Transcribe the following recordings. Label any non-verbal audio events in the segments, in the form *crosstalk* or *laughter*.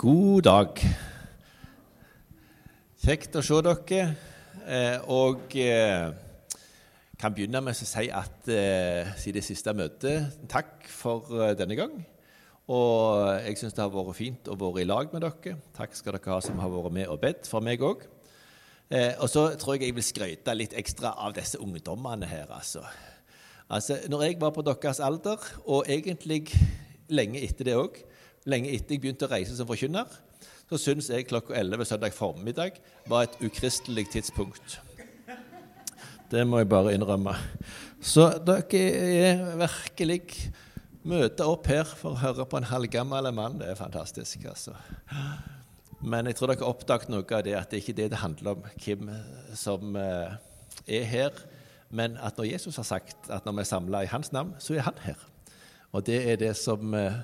God dag. Kjekt å se dere. Eh, og eh, kan begynne med å si at eh, siden det siste møtet, takk for eh, denne gang. Og jeg syns det har vært fint å være i lag med dere. Takk skal dere ha som har vært med og bedt for meg òg. Eh, og så tror jeg jeg vil skryte litt ekstra av disse ungdommene her, altså. altså. Når jeg var på deres alder, og egentlig lenge etter det òg, lenge etter jeg begynte å reise som forkynner, så syns jeg klokka 11 søndag formiddag var et ukristelig tidspunkt. Det må jeg bare innrømme. Så dere er virkelig møter opp her for å høre på en halvgammel mann. Det er fantastisk, altså. Men jeg tror dere har oppdaget noe av det at det ikke er det det handler om, hvem som eh, er her, men at når Jesus har sagt at når vi er samla i hans navn, så er han her. Og det er det som eh,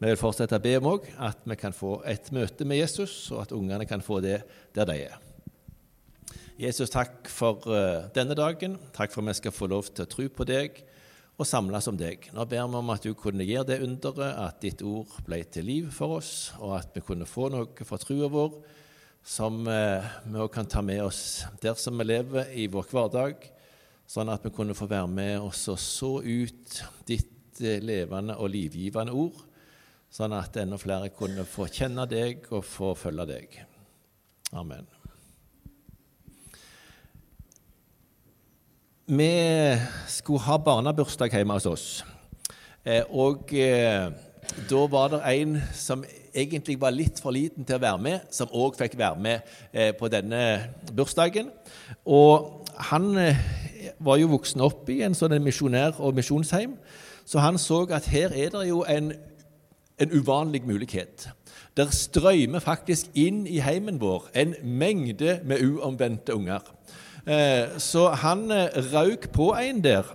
vi vil fortsette å be om òg, at vi kan få et møte med Jesus, og at ungene kan få det der de er. Jesus, takk for uh, denne dagen. Takk for at vi skal få lov til å tro på deg og samles om deg. Nå ber vi om at du kunne gjøre det underet, at ditt ord ble til liv for oss, og at vi kunne få noe fra trua vår som uh, vi òg kan ta med oss der som vi lever i vår hverdag, sånn at vi kunne få være med oss og så ut ditt uh, levende og livgivende ord sånn at enda flere kunne få kjenne deg og få følge deg. Amen. Vi skulle ha barnebursdag hjemme hos oss. Eh, og eh, da var det en som egentlig var litt for liten til å være med, som òg fikk være med eh, på denne bursdagen. Og han var jo voksen opp i en sånn misjonær- og misjonsheim, så han så at her er det jo en en uvanlig mulighet. Der strømmer faktisk inn i heimen vår en mengde med uomvendte unger. Eh, så han røk på en der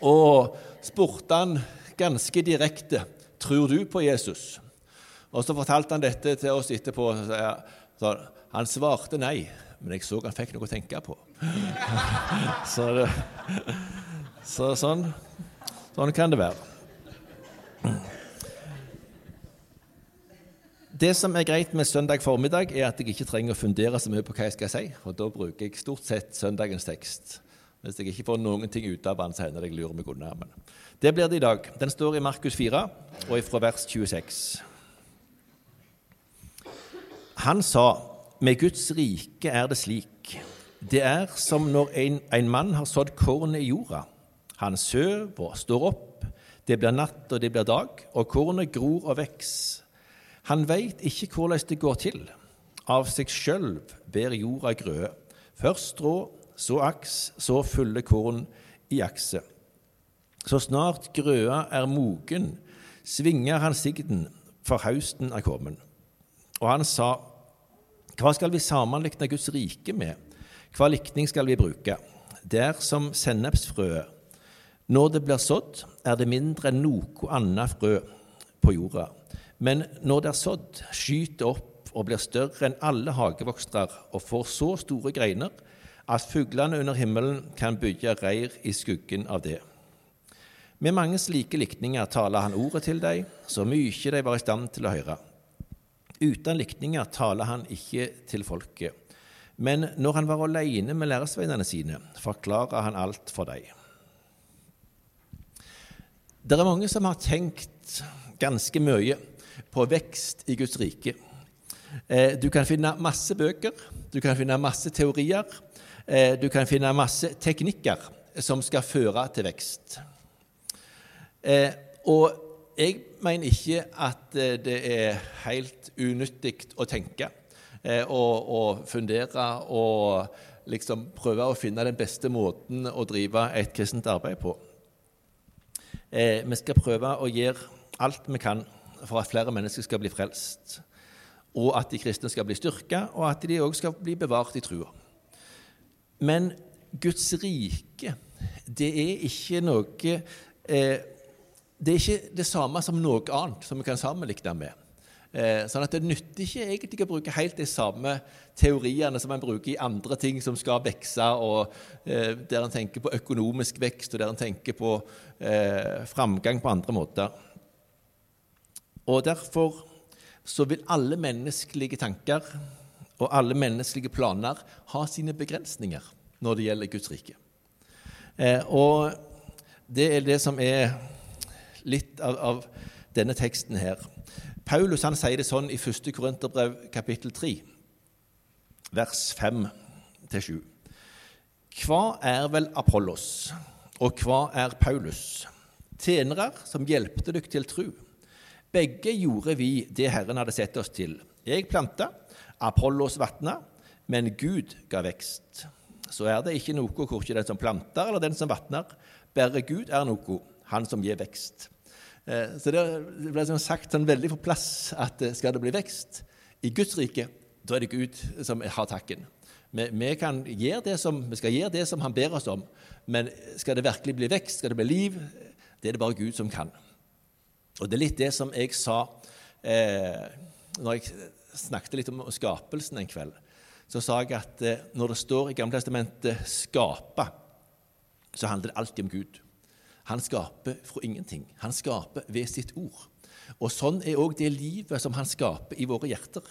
og spurte han ganske direkte tror du på Jesus. Og Så fortalte han dette til oss etterpå. Så han svarte nei, men jeg så han fikk noe å tenke på. *laughs* så, så sånn, sånn kan det være. Det som er greit med søndag formiddag, er at jeg ikke trenger å fundere så mye på hva jeg skal si, for da bruker jeg stort sett søndagens tekst. Hvis jeg ikke får noen ting ut av den, så hender det jeg lurer meg unna. Men det blir det i dag. Den står i Markus 4, og fra vers 26. Han sa, med Guds rike er det slik. Det er som når en, en mann har sådd kornet i jorda. Han søv og står opp. Det blir natt, og det blir dag, og kornet gror og vokser han veit ikke hvordan det går til. Av seg sjøl ber jorda grøde. Først strå, så aks, så fulle korn i akse. Så snart grøda er mogen, svinger han sigden, for hausten er kommet. Og han sa, hva skal vi sammenligne Guds rike med? Hva likning skal vi bruke? Det er som sennepsfrøet. Når det blir sådd, er det mindre enn noe annet frø på jorda. Men når det er sådd, skyter opp og blir større enn alle hagevokstere og får så store greiner at fuglene under himmelen kan bygge reir i skuggen av det. Med mange slike likninger taler han ordet til dem, så mye de var i stand til å høre. Uten likninger taler han ikke til folket. Men når han var alene med læresveinene sine, forklarer han alt for dem. Det er mange som har tenkt ganske mye på vekst i Guds rike. Eh, du kan finne masse bøker, du kan finne masse teorier, eh, du kan finne masse teknikker som skal føre til vekst. Eh, og jeg mener ikke at det er helt unyttig å tenke og, og fundere og liksom prøve å finne den beste måten å drive et kristent arbeid på. Vi skal prøve å gjøre alt vi kan for at flere mennesker skal bli frelst, og at de kristne skal bli styrka, og at de òg skal bli bevart i trua. Men Guds rike, det er ikke noe eh, Det er ikke det samme som noe annet som vi kan sammenligne med. Eh, sånn at Det nytter ikke egentlig å bruke helt de samme teoriene som man bruker i andre ting som skal vokse, og eh, der en tenker på økonomisk vekst, og der en tenker på eh, framgang på andre måter. Og Derfor så vil alle menneskelige tanker og alle menneskelige planer ha sine begrensninger når det gjelder Guds rike. Eh, og det er det som er litt av, av denne teksten her. Paulus han sier det sånn i 1. Korinterbrev kapittel 3, vers 5-7. Hva er vel Apollos, og hva er Paulus? Tjenere som hjelpte dere til tru. Begge gjorde vi det Herren hadde sett oss til. Jeg planta, Apollos vatna, men Gud ga vekst. Så er det ikke noe hvor ikke den som planter eller den som vatner, bare Gud er noe, han som gir vekst. Eh, så det ble sånn sagt sånn veldig på plass at eh, skal det bli vekst i Guds rike, da er det Gud som har takken. Vi, vi, det som, vi, skal gjøre det som Han ber oss om, men skal det virkelig bli vekst, skal det bli liv, det er det bare Gud som kan. Og det er litt det som jeg sa eh, når jeg snakket litt om skapelsen en kveld. Så sa jeg at eh, når det står i Gamle testamentet 'skape', så handler det alltid om Gud. Han skaper fra ingenting. Han skaper ved sitt ord. Og sånn er òg det livet som han skaper i våre hjerter.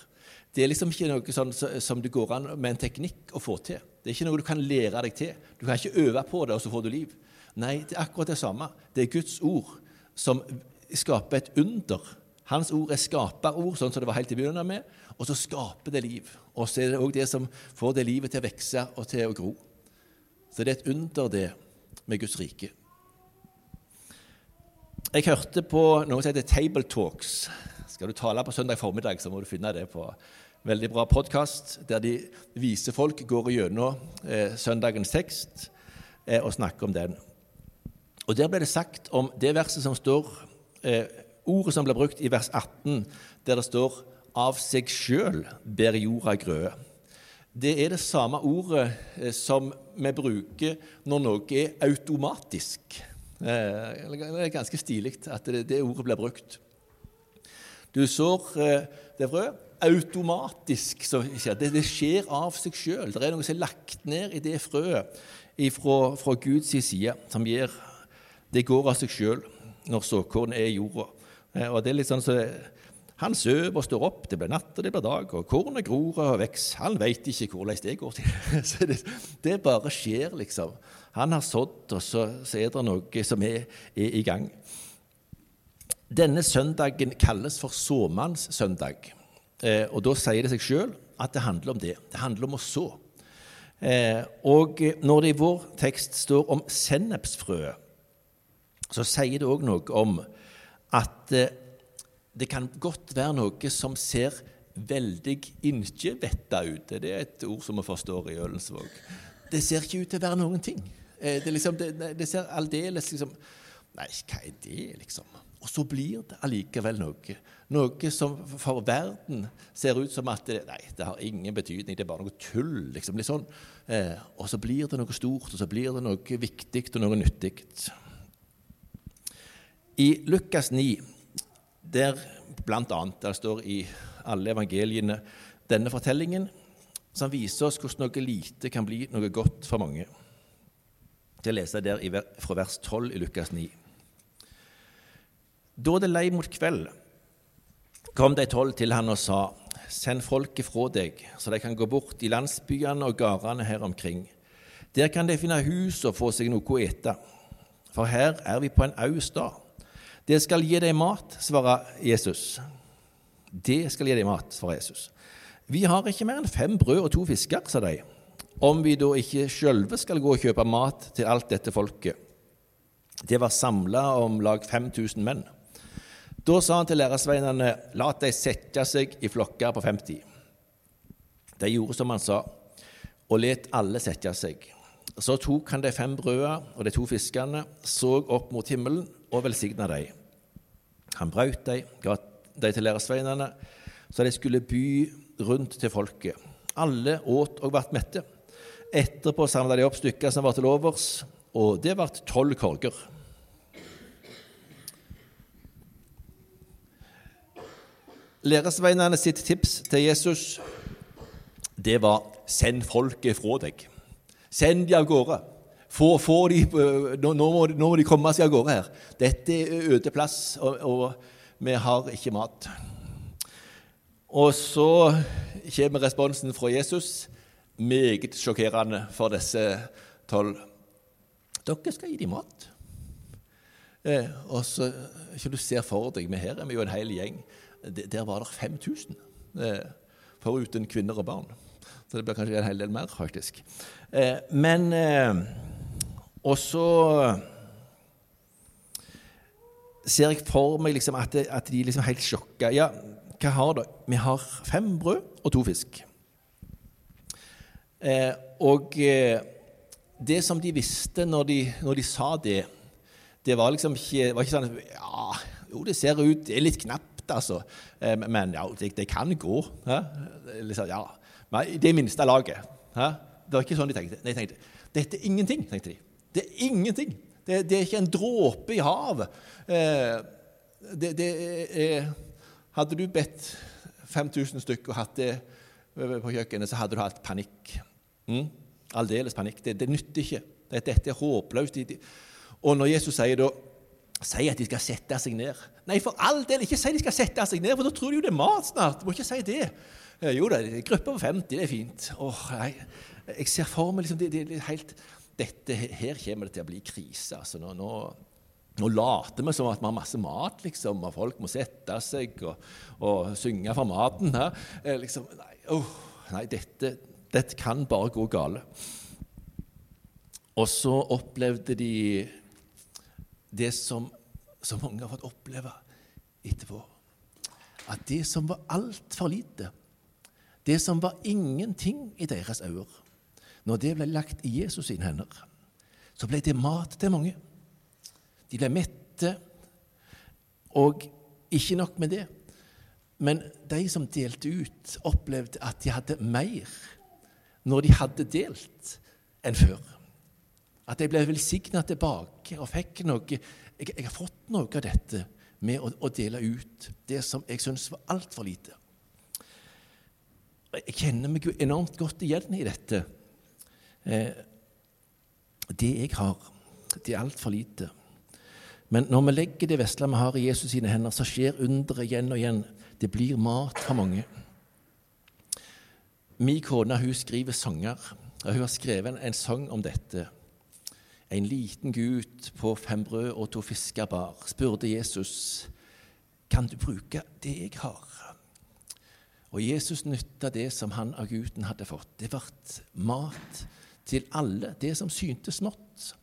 Det er liksom ikke noe sånn som det går an med en teknikk å få til. Det er ikke noe du kan lære deg til. Du kan ikke øve på det, og så får du liv. Nei, det er akkurat det samme. Det er Guds ord som skaper et under. Hans ord er skaperord, sånn som det var helt i begynnelsen med, og så skaper det liv. Og så er det òg det som får det livet til å vokse og til å gro. Så det er et under, det, med Guds rike. Jeg hørte på noe som heter Table Talks. Skal du tale på søndag formiddag, så må du finne det på veldig bra podkast, der de vise folk går gjennom eh, søndagens tekst eh, og snakker om den. Og Der ble det sagt om det verset som står eh, Ordet som ble brukt i vers 18, der det står 'av seg sjøl ber jorda grøde'. Det er det samme ordet eh, som vi bruker når noe er automatisk. Eh, det er ganske stilig at det, det, ordet blir brukt. Du sår eh, det frø automatisk. Det, det, skjer av seg sjøl. Det er noe som er lagt ned i det frøet fra Guds side, som gir Det går av seg sjøl når såkornet er i jorda. Eh, og det er litt sånn så han sover og står opp, det blir natt og det blir dag, og kornet gror og vokser. Han veit ikke hvordan det går. *laughs* Så det, det bare skjer, liksom. Han har sådd, og så, så er det noe som er, er, i gang. Denne søndagen kalles for såmannssøndag. Eh, og da sier det seg sjøl at det handler om det. Det handler om å så. Eh, og når det i vår tekst står om sennepsfrøet, så sier det òg noe om at eh, det kan godt være noe som ser veldig ikke-vetta ut. Det er et ord som vi forstår i Ølensvåg. Det ser ikke ut til å være noen ting. Eh, det, liksom, det, det ser aldeles liksom Nei, hva er det, liksom? Og så blir det allikevel noe. Noe som for verden ser ut som at det, nei, det har ingen betydning, det er bare noe tull. liksom, litt sånn. Eh, og så blir det noe stort, og så blir det noe viktig og noe nyttig. I Lukas 9, der blant annet, der står i alle evangeliene denne fortellingen, som viser oss hvordan noe lite kan bli noe godt for mange. Jeg leser der fra vers 12 i Lukas 9. Da det lei mot kveld, kom de tolv til han og sa:" Send folket fra deg, så de kan gå bort i landsbyene og gårdene her omkring. Der kan de finne hus og få seg noe å ete, for her er vi på en au stad. Det skal gi deg mat, svarer Jesus. Det skal gi deg mat, svarer Jesus. Vi har ikke mer enn fem brød og to fisker, sa de om vi da ikke sjølve skal gå og kjøpe mat til alt dette folket. Det var samla om lag 5000 menn. Da sa han til læresveinene, la de sette seg i flokker på 50. De gjorde som han sa, og let alle sette seg. Så tok han de fem brødene og de to fiskene, så opp mot himmelen og velsigna dem. Han brøt dem, ga dem til læresveinene, så de skulle by rundt til folket. Alle åt og ble mette. Etterpå samla de opp stykker som var til overs, og det ble tolv korger. Læresveinene sitt tips til Jesus det var 'send folket fra deg'. Send de av gårde. Få, få de, nå, nå, må, nå, må, de komme seg av gårde her. Dette er øde plass, og, og vi har ikke mat. Og så kommer responsen fra Jesus, meget sjokkerende for disse tolv. Dere skal gi dem mat. Eh, og så, Ikke du ser for deg, men her er vi jo en hel gjeng. Der var det 5000, eh, foruten kvinner og barn. Så det blir kanskje en hel del mer, faktisk. Eh, men eh, Og så ser jeg for meg liksom at, det, at, de liksom helt sjokka. Ja, hva har dere? Vi har fem brød og to fisk. Eh, og eh, det som de visste når de, når de sa det, det var liksom ikke, var ikke sånn Ja, jo, det ser ut Det er litt knapt, altså. Eh, men ja, det, det kan gå. Liksom, ja. Men det minste laget. Hæ? Det var ikke sånn de tenkte. De tenkte dette er ingenting. tenkte de. Det er ingenting. Det, det er ikke en dråpe i havet. Eh, det, det er, hadde du bedt 5000 stykker og hatt det på kjøkkenet, så hadde du hatt panikk. Mm? Aldeles panikk. Det, det nytter ikke. Dette, er håpløst. Og når Jesus sier da Si at de skal sette seg ned. Nei, for all del, ikke si de skal sette seg ned, for da tror de jo det er mat snart. Du må ikke si det. Jo da, gruppe på 50, det er fint. Åh, nei. Jeg ser for meg liksom, det, det, det helt, dette, Her kommer det til å bli krise. altså nå, nå nå later vi som at vi har masse mat, liksom, og folk må sette seg og, og synge for maten. Her. Eh, liksom, nei, oh, nei dette, dette, kan bare gå gale. Og så opplevde de det som så mange har fått oppleve etterpå. At det som var altfor lite, det som var ingenting i deres øyne, når det ble lagt i Jesus sine hender, så ble det mat til mange. De ble mette, og ikke nok med det. Men de som delte ut, opplevde at de hadde mer når de hadde delt, enn før. At de ble velsigna tilbake og fikk noe jeg, jeg, har fått noe av dette med å, å dele ut det som jeg syns var altfor lite. Jeg kjenner meg jo enormt godt igjen i dette. Eh, det jeg har, det er altfor lite. Men når vi legger det vesle vi har i Jesus sine hender, så skjer underet igjen og igjen. Det blir mat for mange. Min kone hun skriver sanger, og hun har skrevet en, sang om dette. En liten gutt på fem brød og to fisker bar, spurte Jesus, kan du bruke det jeg har? Og Jesus nytta det som han av gutten hadde fått. Det ble mat til alle, det som syntes smått.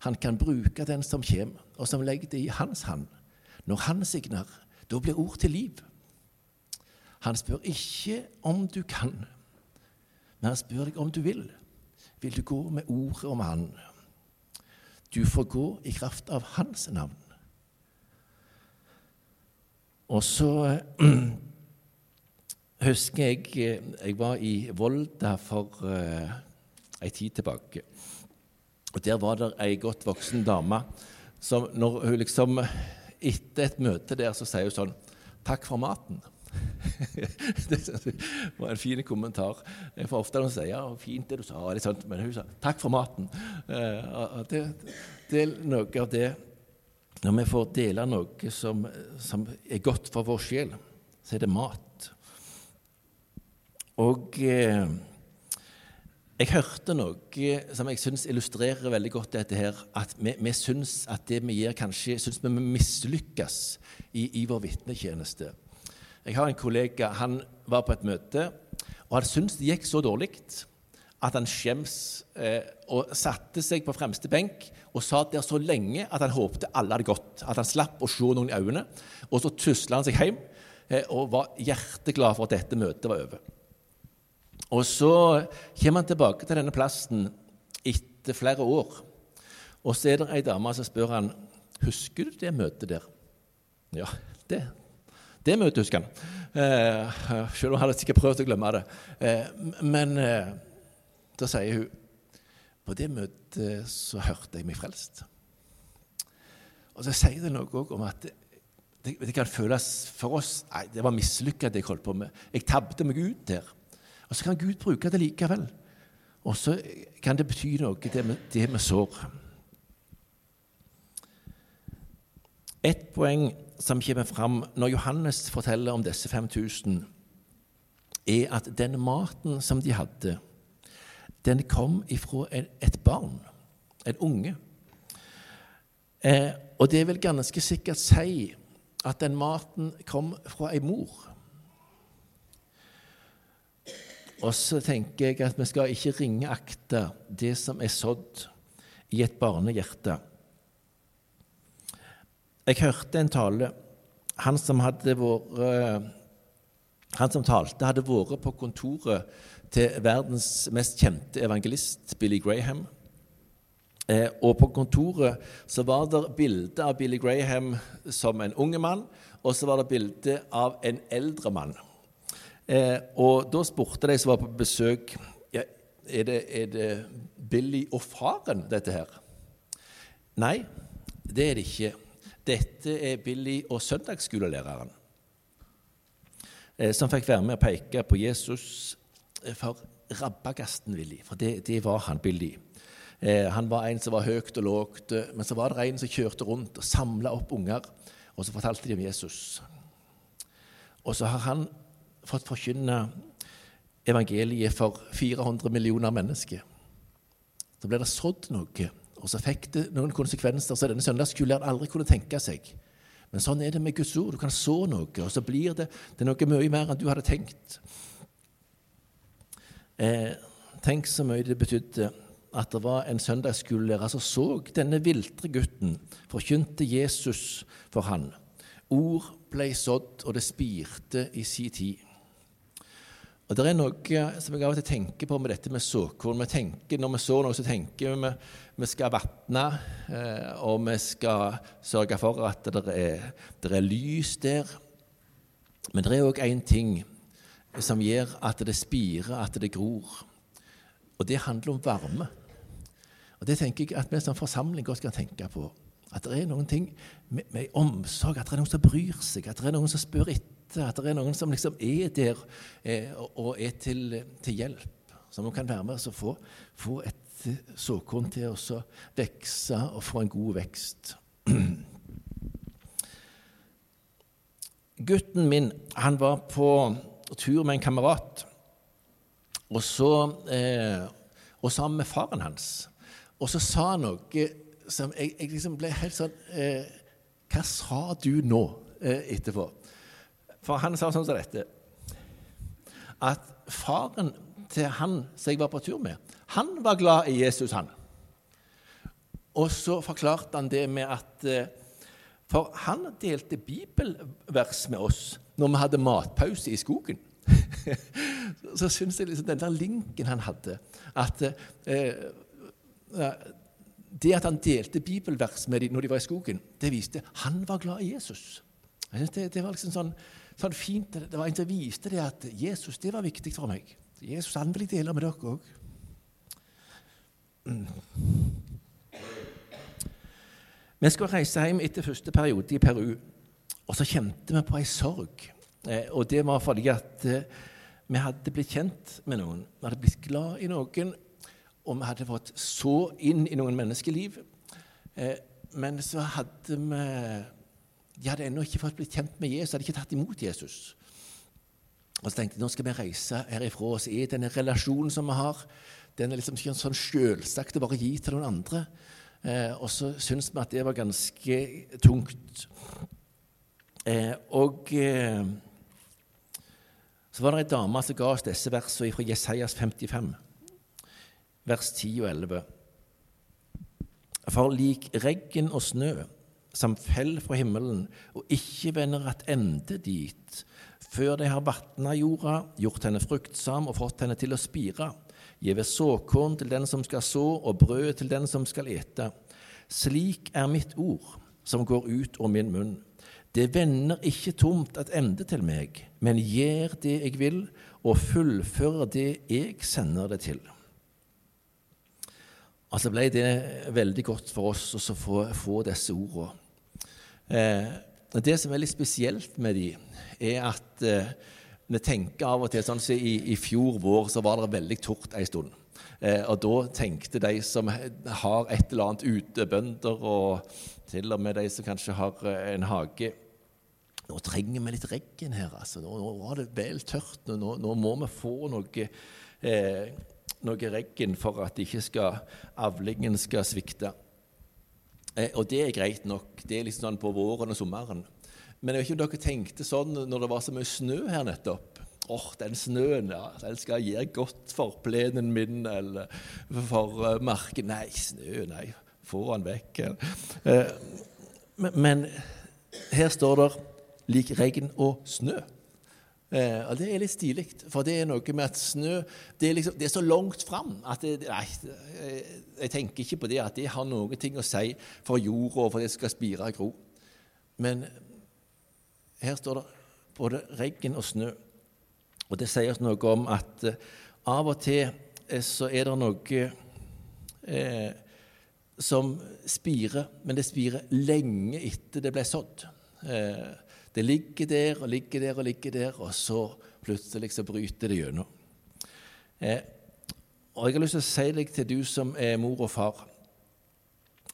Han kan bruke den som kommer, og som legger det i hans hand. Når han signer, da blir ord til liv. Han spør ikke om du kan, men han spør deg om du vil. Vil du gå med ordet om Han? Du får gå i kraft av Hans navn. Og så *clears throat* husker jeg jeg var i Volda for uh, ei tid tilbake. Og Der var det ei godt voksen dame som når hun liksom Etter et møte der så sier hun sånn 'Takk for maten'. *laughs* det var en fin kommentar. Får ofte noen sier ja, 'fint det du sa', det sånt, men hun sa 'takk for maten'. Uh, det, det, er noe av det Når vi får dele noe som, som er godt for vår sjel, så er det mat. Og uh, jeg hørte noe som jeg syns illustrerer veldig godt dette her, at vi, vi syns at det vi gjør, kanskje syns vi mislykkes i, i vår vitnetjeneste. Jeg har en kollega han var på et møte, og han syntes det gikk så dårlig at han skjems eh, og satte seg på fremste benk og satt der så lenge at han håpte alle hadde gått. At han slapp å se noen i øynene. Og så tusla han seg hjem eh, og var hjerteglad for at dette møtet var over. Og så kommer han tilbake til denne plassen etter flere år. Og så er det ei dame som spør han, husker du det møtet der. Ja, det, det møtet husker han. Eh, selv om han hadde sikkert prøvd å glemme det. Eh, men eh, da sier hun på det møtet så hørte jeg meg frelst. Og så sier det noe om at det, det, kan føles for oss Nei, det var mislykka, det jeg holdt på med. Jeg tabte meg ut der. Og så kan Gud bruke det likevel. Og så kan det bety noe, det vi sår. Et poeng som kommer fram når Johannes forteller om disse 5000, er at den maten som de hadde, den kom ifra et barn, en unge. Eh, og det vil ganske sikkert si at den maten kom fra ei mor. Og så tenker jeg at vi skal ikke ringeakte det som er sådd i et barnehjerte. Jeg hørte en tale. Han som, vært, han som talte, hadde vært på kontoret til verdens mest kjente evangelist, Billy Graham. Eh, og på kontoret så var det bilde av Billy Graham som en unge mann, og så var det bilde av en eldre mann. Eh, og da spurte de som var på besøk, ja, er, det, er det Billy og faren, dette her? Nei, det er det ikke. Dette er Billy og søndagsskolelæreren, eh, som fikk være med å peke på Jesus for rabagasten Billy, for det, det var han Billy. Eh, han var en som var høyt og lågt, eh, men så var det en som kjørte rundt og samla opp unger, og så fortalte de om Jesus. Og så har han fått forkynne evangeliet for 400 millioner mennesker. Så ble det sådd noe, og så fikk det noen konsekvenser som denne søndagsskolelæreren aldri kunne tenke seg. Men sånn er det med Guds ord. Du kan så noe, og så blir det, det noe mye mer enn du hadde tenkt. Eh, tenk så mye det betydde at det var en søndagsskolelærer som så denne viltre gutten, forkynte Jesus for han. Ord ble sådd, og det spirte i sin tid. Og Det er noe som jeg av og til tenker på med dette med såkorn. Vi tenker, når vi så noe, så tenker vi vi skal vatne, eh, og vi skal sørge for at det er, det er lys der. Men det er òg én ting som gjør at det spirer, at det gror. Og det handler om varme. Og Det tenker jeg at vi som forsamling godt kan tenke på. At det er noen ting med, med, omsorg, at det er noen som bryr seg, at det er noen som spør etter, at det er noen som liksom er der eh, og, er til, til hjelp. Som kan være med og få, få et såkorn til å vokse og få en god vekst. Gutten min han var på tur med en kamerat, og så eh, og sammen med faren hans. Og så sa han noe som jeg, jeg liksom ble helt sånn eh, Hva sa du nå eh, etterpå? For han sa sånn som dette At faren til han som jeg var på tur med, han var glad i Jesus, han. Og så forklarte han det med at eh, For han delte bibelvers med oss når vi hadde matpause i skogen. *laughs* så syns jeg liksom den der linken han hadde, at eh, det at han delte bibelvers med dem når de var i skogen, det viste han var glad i Jesus. Jeg synes det, det var liksom sånn, sånn, fint, Det var en som viste det at Jesus det var viktig for meg. Jesus han vil jeg dele med dere òg. Mm. Vi skulle reise hjem etter første periode i Peru, og så kjente vi på ei sorg. Eh, og det var fordi at eh, vi hadde blitt kjent med noen. Vi hadde blitt glad i noen og vi hadde fått så inn i noen menneskeliv. Eh, men så hadde vi De hadde ennå ikke fått blitt kjent med Jesus, hadde ikke tatt imot Jesus. Og så tenkte jeg nå skal vi reise herifra og se denne relasjonen som vi har. Den er liksom ikke sånn selvsagt å bare gi til noen andre. Eh, og så syntes vi at det var ganske tungt. Eh, og eh, så var det ei dame som ga oss disse versene fra Jesajas 55 vers 10 og 11. For lik regn og snø som fell fra himmelen og ikke vender ende dit, før de har vatna jorda, gjort henne fruktsam og fått henne til å spire, gjeve såkorn til den som skal så, og brød til den som skal ete. Slik er mitt ord, som går ut av min munn. Det vender ikke tomt et ende til meg, men gjør det jeg vil, og fullfører det jeg sender det til. Altså ble det veldig godt for oss å få, få, disse ordene. Eh, det som er litt spesielt med de, er at eh, vi tenker av og til sånn som i, i, fjor vår så var det veldig tort en stund. Eh, og da tenkte de som har et eller annet ute, bønder og til og med de som kanskje har eh, en hage nå trenger vi litt regn her. altså. Nå, nå var det vel tørt. Nå, nå må vi få noe, eh, noe regn for at ikke skal, avlingen skal svikte. Eh, og det er greit nok. Det er liksom sånn på våren og sommeren. Men jeg vet ikke om dere tenkte sånn når det var så mye snø her nettopp. Åh, oh, den snøen, ja, den skal gjøre godt for plenen min eller for uh, marken. Nei, snø, nei. Få den vekk. Eh, men, men her står det lik regn og snø. Eh, og Det er litt stilig, for det er noe med at snø det er, liksom, det er så langt fram at det, nei, jeg tenker ikke på det at det har noe å si for jorda og for det skal spire og gro. Men her står det både regn og snø. Og det sier oss noe om at eh, av og til eh, så er det noe eh, som spirer, men det spirer lenge etter det ble sådd. Eh, det ligger der og ligger der og ligger der, og så plutselig så bryter det gjennom. Eh, og Jeg har lyst til å si deg til du som er mor og far,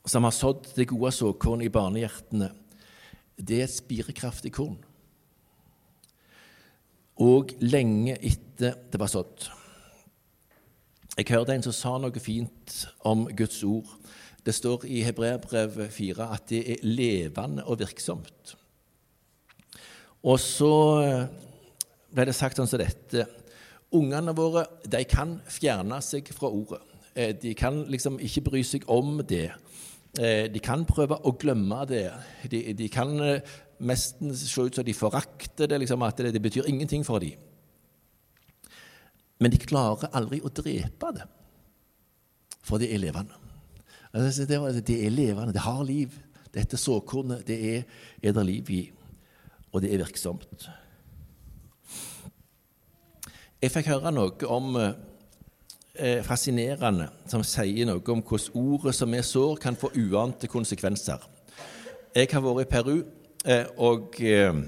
som har sådd det gode såkorn i barnehjertene. Det er et spirekraftig korn. Og lenge etter det var sådd. Jeg hørte en som sa noe fint om Guds ord. Det står i Hebreabrev 4 at det er levende og virksomt. Og så eh, ble det sagt sånn som dette Ungene våre de kan fjerne seg fra ordet. Eh, de kan liksom ikke bry seg om det. Eh, de kan prøve å glemme det. De, de kan nesten se ut som de forakter det, liksom, at det, det betyr ingenting for dem. Men de klarer aldri å drepe det, for det er levende. Altså, det, er levende, det har liv. Dette såkornet, det er, er det liv i og det er virksomt. Jeg fikk høre noe om eh, fascinerende som sier noe om hvordan ordet som vi sår, kan få uante konsekvenser. Jeg har vært i Peru, eh, og eh,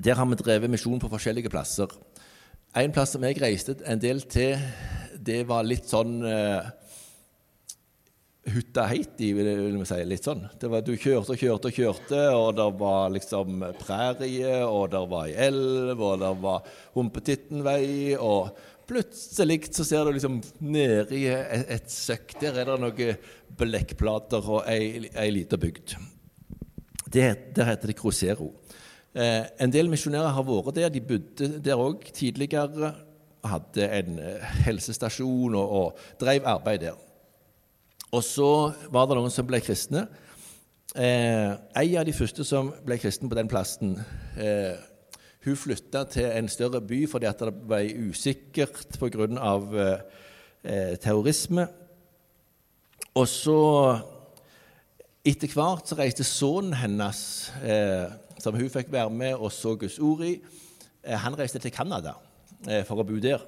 der har vi drevet misjon på forskjellige plasser. En plass som jeg reiste en del til, det var litt sånn eh, hutta heit, vil vi si. Litt sånn. Var, du kjørte og kjørte og kjørte, og det var liksom prærie, og det var ei elv, og det var Humpetittenvei, og plutselig så ser du liksom nedi et, et søkk Der er det noen blekkplater og ei, ei lita bygd. Der heter det Crucero. Eh, en del misjonærer har vært der. De bodde der òg tidligere. Hadde en helsestasjon og, og drev arbeid der. Og så var det noen som ble kristne. Eh, en av de første som ble kristen på den plassen, eh, hun flytta til en større by fordi at det ble usikkert pga. Eh, terrorisme. Og så, etter hvert, så reiste sønnen hennes, eh, som hun fikk være med og så Guds ord i, eh, han reiste til Canada eh, for å bo der.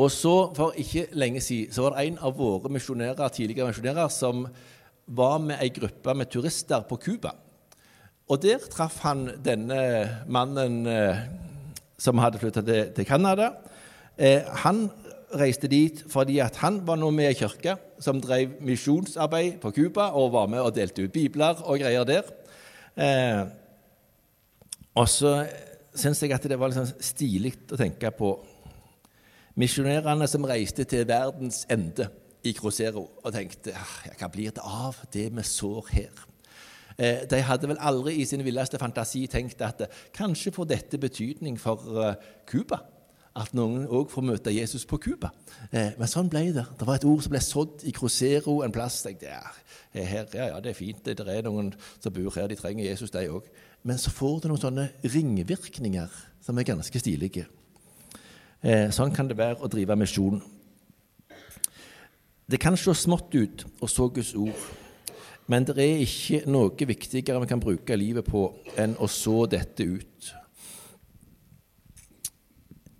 Og så, For ikke lenge siden så var det en av våre misjonærer, tidligere misjonærer som var med ei gruppe med turister på Cuba. Og der traff han denne mannen eh, som hadde flytta til Canada. Eh, han reiste dit fordi han var nå med i kirka som drev misjonsarbeid på Cuba, og var med og delte ut bibler og greier der. Eh, og så syns jeg at det var litt sånn stilig å tenke på misjonærene som reiste til verdens ende i Crucero og tenkte ah, hva blir det av det vi sår her? Eh, de hadde vel aldri i sin villeste fantasi tenkt at kanskje får dette betydning for eh, Cuba. At noen òg får møte Jesus på Cuba. Eh, men sånn ble det. Det var et ord som ble sådd i Crucero en plass. tenkte jeg, her, ja, ja, det er fint, det er noen som bor her, de trenger Jesus, de òg. Men så får det noen sånne ringvirkninger som er ganske stilige. Eh, sånn kan det være å drive misjon. Det kan se smått ut å så Guds ord, men det er ikke noe viktigere vi kan bruke livet på enn å så dette ut.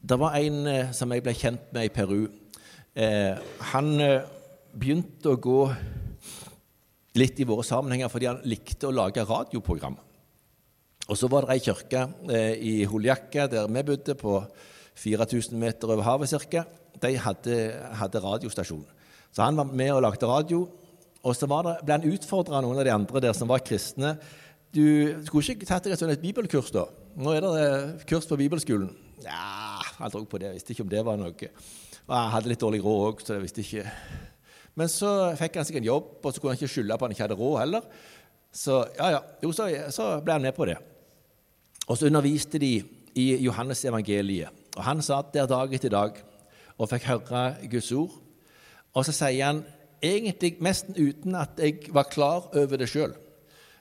Det var en eh, som jeg ble kjent med i Peru. Eh, han eh, begynte å gå litt i våre sammenhenger fordi han likte å lage radioprogram. Og så var det ei kirke eh, i Holjakka, der vi bodde, på 4000 meter over havet ca. De hadde, hadde, radiostasjon. Så han var med og lagde radio. Og så det, ble han utfordra av noen av de andre der som var kristne, du skulle ikke tatt deg et et bibelkurs, da? Nå er det eh, kurs på bibelskolen. Ja, han dro på det. Jeg visste ikke om det var noe. Og jeg hadde litt dårlig råd òg, så jeg visste ikke. Men så fikk han seg en jobb, og så kunne han ikke skylde på at han ikke hadde råd heller. Så ja, ja. Jo, så, så ble han med på det. Og så underviste de i Johannes-evangeliet. Og han satt der dag etter dag og fikk høre Guds ord. Og så sier han, egentlig nesten uten at jeg var klar over det sjøl,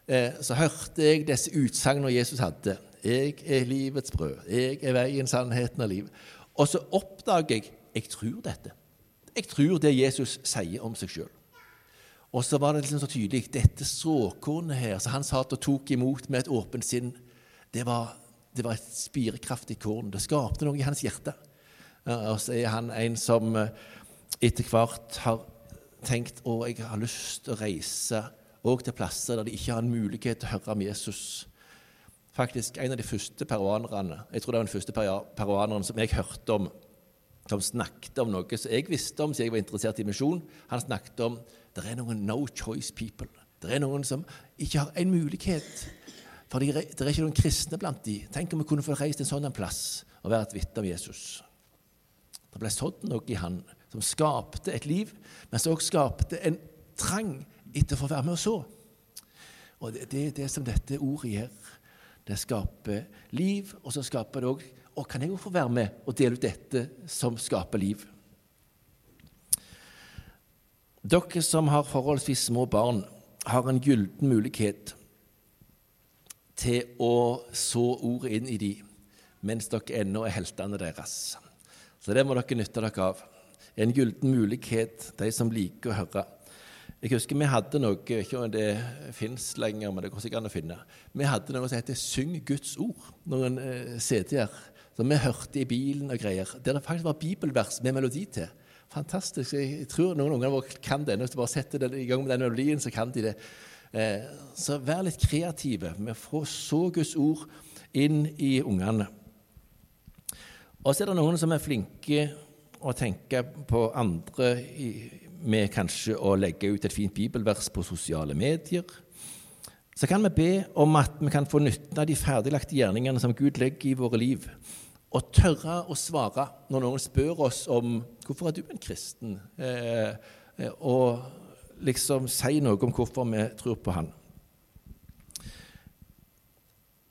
eh, så hørte jeg disse utsagnene Jesus hadde. 'Jeg er livets brød. Jeg er veien, sannheten og livet. Og så oppdager jeg jeg tror dette. Jeg tror det Jesus sier om seg sjøl. Og så var det liksom så tydelig dette såkornet her som han satt og tok imot med et åpent sinn, det var, det var et spirekraftig korn. Det skapte noe i hans hjerte. Og så er han en som eh, etter hvert har tenkt å, jeg har lyst til å reise òg til plasser der de ikke har en mulighet til å høre om Jesus. Faktisk en av de første peruanerne jeg tror det var den første peruaneren som jeg hørte om, som snakket om noe som jeg visste om siden jeg var interessert i misjon. Han snakket om det er noen no choice people. Det er noen som ikke har en mulighet. For det er ikke noen kristne blant de. Tenk om vi kunne få reist en sånn en plass og være et vitne om Jesus. Det ble sådd noe i han som skapte et liv, men som også skapte en trang etter å få være med og så. Og det, er det som dette ordet gjør. Det skaper liv, og så skaper det òg Og kan jeg òg få være med og dele ut dette som skaper liv? Dere som har forholdsvis små barn, har en gyllen mulighet til å så ordet inn i dem mens dere ennå er heltene deres. Så det må dere nytte dere av. En gyllen mulighet, de som liker å høre. Jeg husker vi hadde noe ikke om det fins lenger, men det går sikkert an å finne. Vi hadde noe som heter 'Syng Guds ord', noen CD-er som vi hørte i bilen og greier, der det faktisk var bibelvers med melodi til. Fantastisk. Jeg tror noen unger våre kan det. Hvis du bare setter det i gang med den melodien, så kan de det. Eh, så vær litt kreative med å få så Guds ord inn i ungene. Og så er det noen som er flinke å tenke på andre med kanskje å legge ut et fint bibelvers på sosiale medier. Så kan vi be om at vi kan få nytte av de ferdiglagte gjerningene som Gud legger i våre liv, og tørre å svare når noen spør oss om hvorfor er du en kristen, eh, eh og liksom si noe om hvorfor vi tror på Han.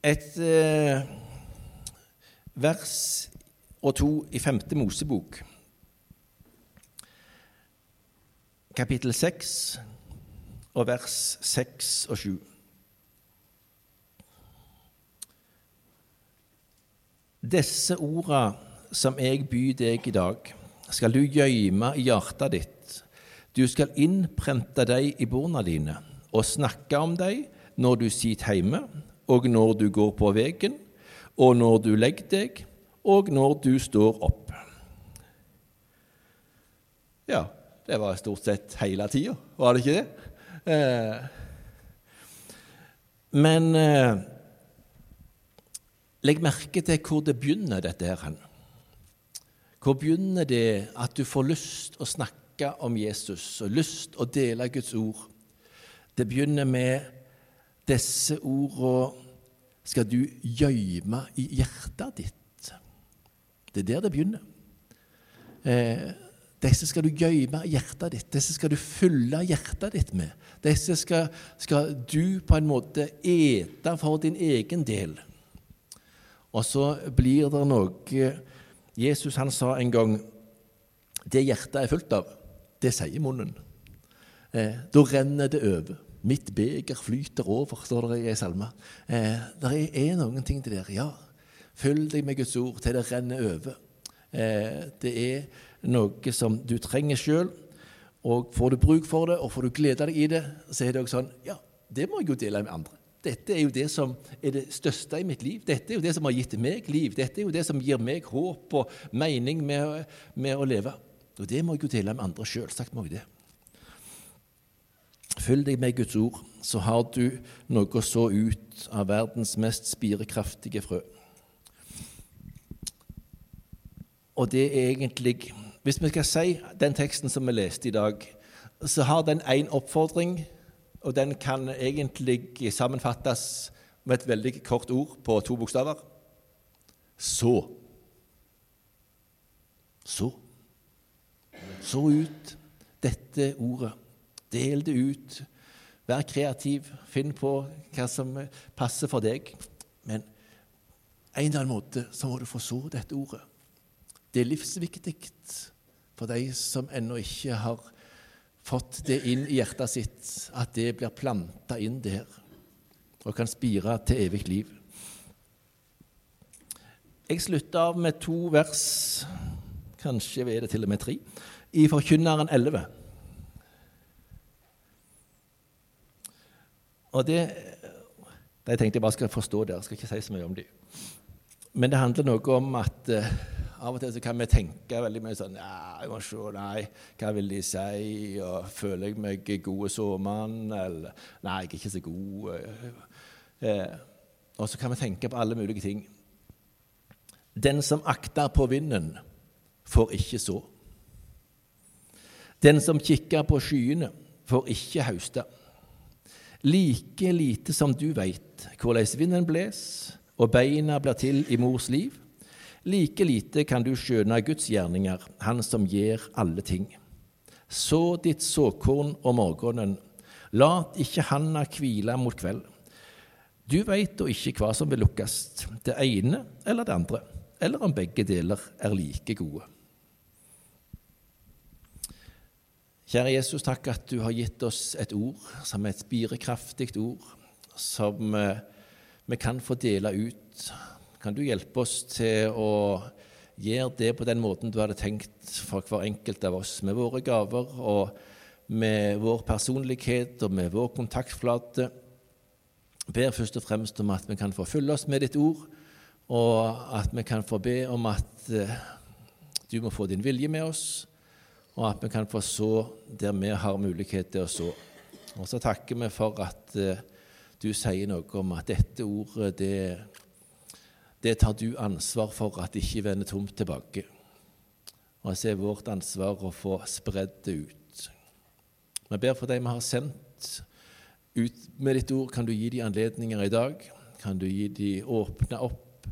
Et eh, vers og to i femte Mosebok, kapittel seks og vers seks og sju. Disse orda som jeg byr deg i dag, skal du gjøyme i hjertet ditt. Du skal innprente dem i borna dine og snakke om dem når du sitter hjemme, og når du går på veien, og når du legger deg, og når du står opp. Ja, det var stort sett hele tida, var det ikke det? Eh, men eh, legg merke til hvor det begynner, dette her. Hvor begynner det at du får lyst å snakke om Jesus og lyst å dele Guds ord? Det begynner med disse ordene skal du gjøyme i hjertet ditt. Det er der det begynner. Eh, disse skal du gjøyme i hjertet ditt, disse skal du fylle hjertet ditt med. Disse skal, skal, du på en måte ete for din egen del. Og så blir det noe Jesus han sa en gang det hjertet er fullt av, det sier munnen. Eh, da renner det over. Mitt beger flyter over, står det i ei salme. Eh, det er noen ting til der. Ja, følg deg med Guds ord til det renner over. Eh, det er noe som du trenger sjøl. Og får du bruk for det, og får du glede deg i det, så er det også sånn Ja, det må jeg jo dele med andre. Dette er jo det som er det største i mitt liv. Dette er jo det som har gitt meg liv. Dette er jo det som gir meg håp og mening med, med å leve. Og det må jeg jo dele med andre. Selvsagt må jeg det. Følg deg med Guds ord, så har du noe å så ut av verdens mest spirekraftige frø. Og det er egentlig Hvis vi skal si den teksten som vi leste i dag, så har den én oppfordring Og den kan egentlig sammenfattes med et veldig kort ord på to bokstaver. Så. Så. Så ut dette ordet. Del det ut. Vær kreativ. Finn på hva som passer for deg. Men en eller annen måte så må du få så dette ordet. Det er livsviktig for de som ennå ikke har fått det inn i hjertet sitt, at det blir planta inn der og kan spire til evig liv. Jeg slutter av med to vers, kanskje er det til og med tre, i Forkynneren 11. Og det De tenkte jeg bare skal forstå der, skal ikke si så mye om det. Men det handler noe om at uh, av og til så kan vi tenke veldig mye sånn ja, jeg må se, nei, Hva vil de si? Og Føler jeg meg god såmann? Eller Nei, jeg er ikke så god. Uh, og så kan vi tenke på alle mulige ting. Den som akter på vinden, får ikke så. Den som kikker på skyene, får ikke hauste. Like lite som du veit hvordan vinden bles, og beina blir til i mors liv, like lite kan du skjønne Guds gjerninger, Han som gjør alle ting. Så ditt såkorn om morgenen, lat ikke handa hvile mot kveld. Du veit da ikke hva som vil lukkes, det ene eller det andre, eller om begge deler er like gode. Kjære Jesus, takk at du har gitt oss et ord som er et spirekraftig ord, som eh, vi kan få dele ut kan du hjelpe oss til å gjøre det på den måten du hadde tenkt for hver enkelt av oss, med våre gaver og med vår personlighet og med vår kontaktflate? Ber først og fremst om at vi kan få fylle oss med ditt ord, og at vi kan få be om at uh, du må få din vilje med oss, og at vi kan få så der vi har mulighet til å så. Og så takker vi for at uh, du sier noe om at dette ordet det det tar du ansvar for at det ikke vender tomt tilbake. Og så er vårt ansvar å få spredd det ut. Vi ber for deg vi har sendt ut med ditt ord. Kan du gi dem anledninger i dag? Kan du gi dem åpne opp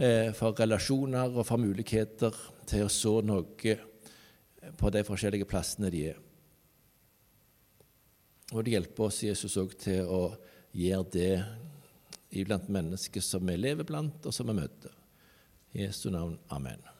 eh, for relasjoner og for muligheter til å så noe på de forskjellige plassene de er? Og det hjelper oss, Jesus, òg til å gjøre det iblant mennesker som vi lever blant, og som vi møter. I Jesu navn. Amen.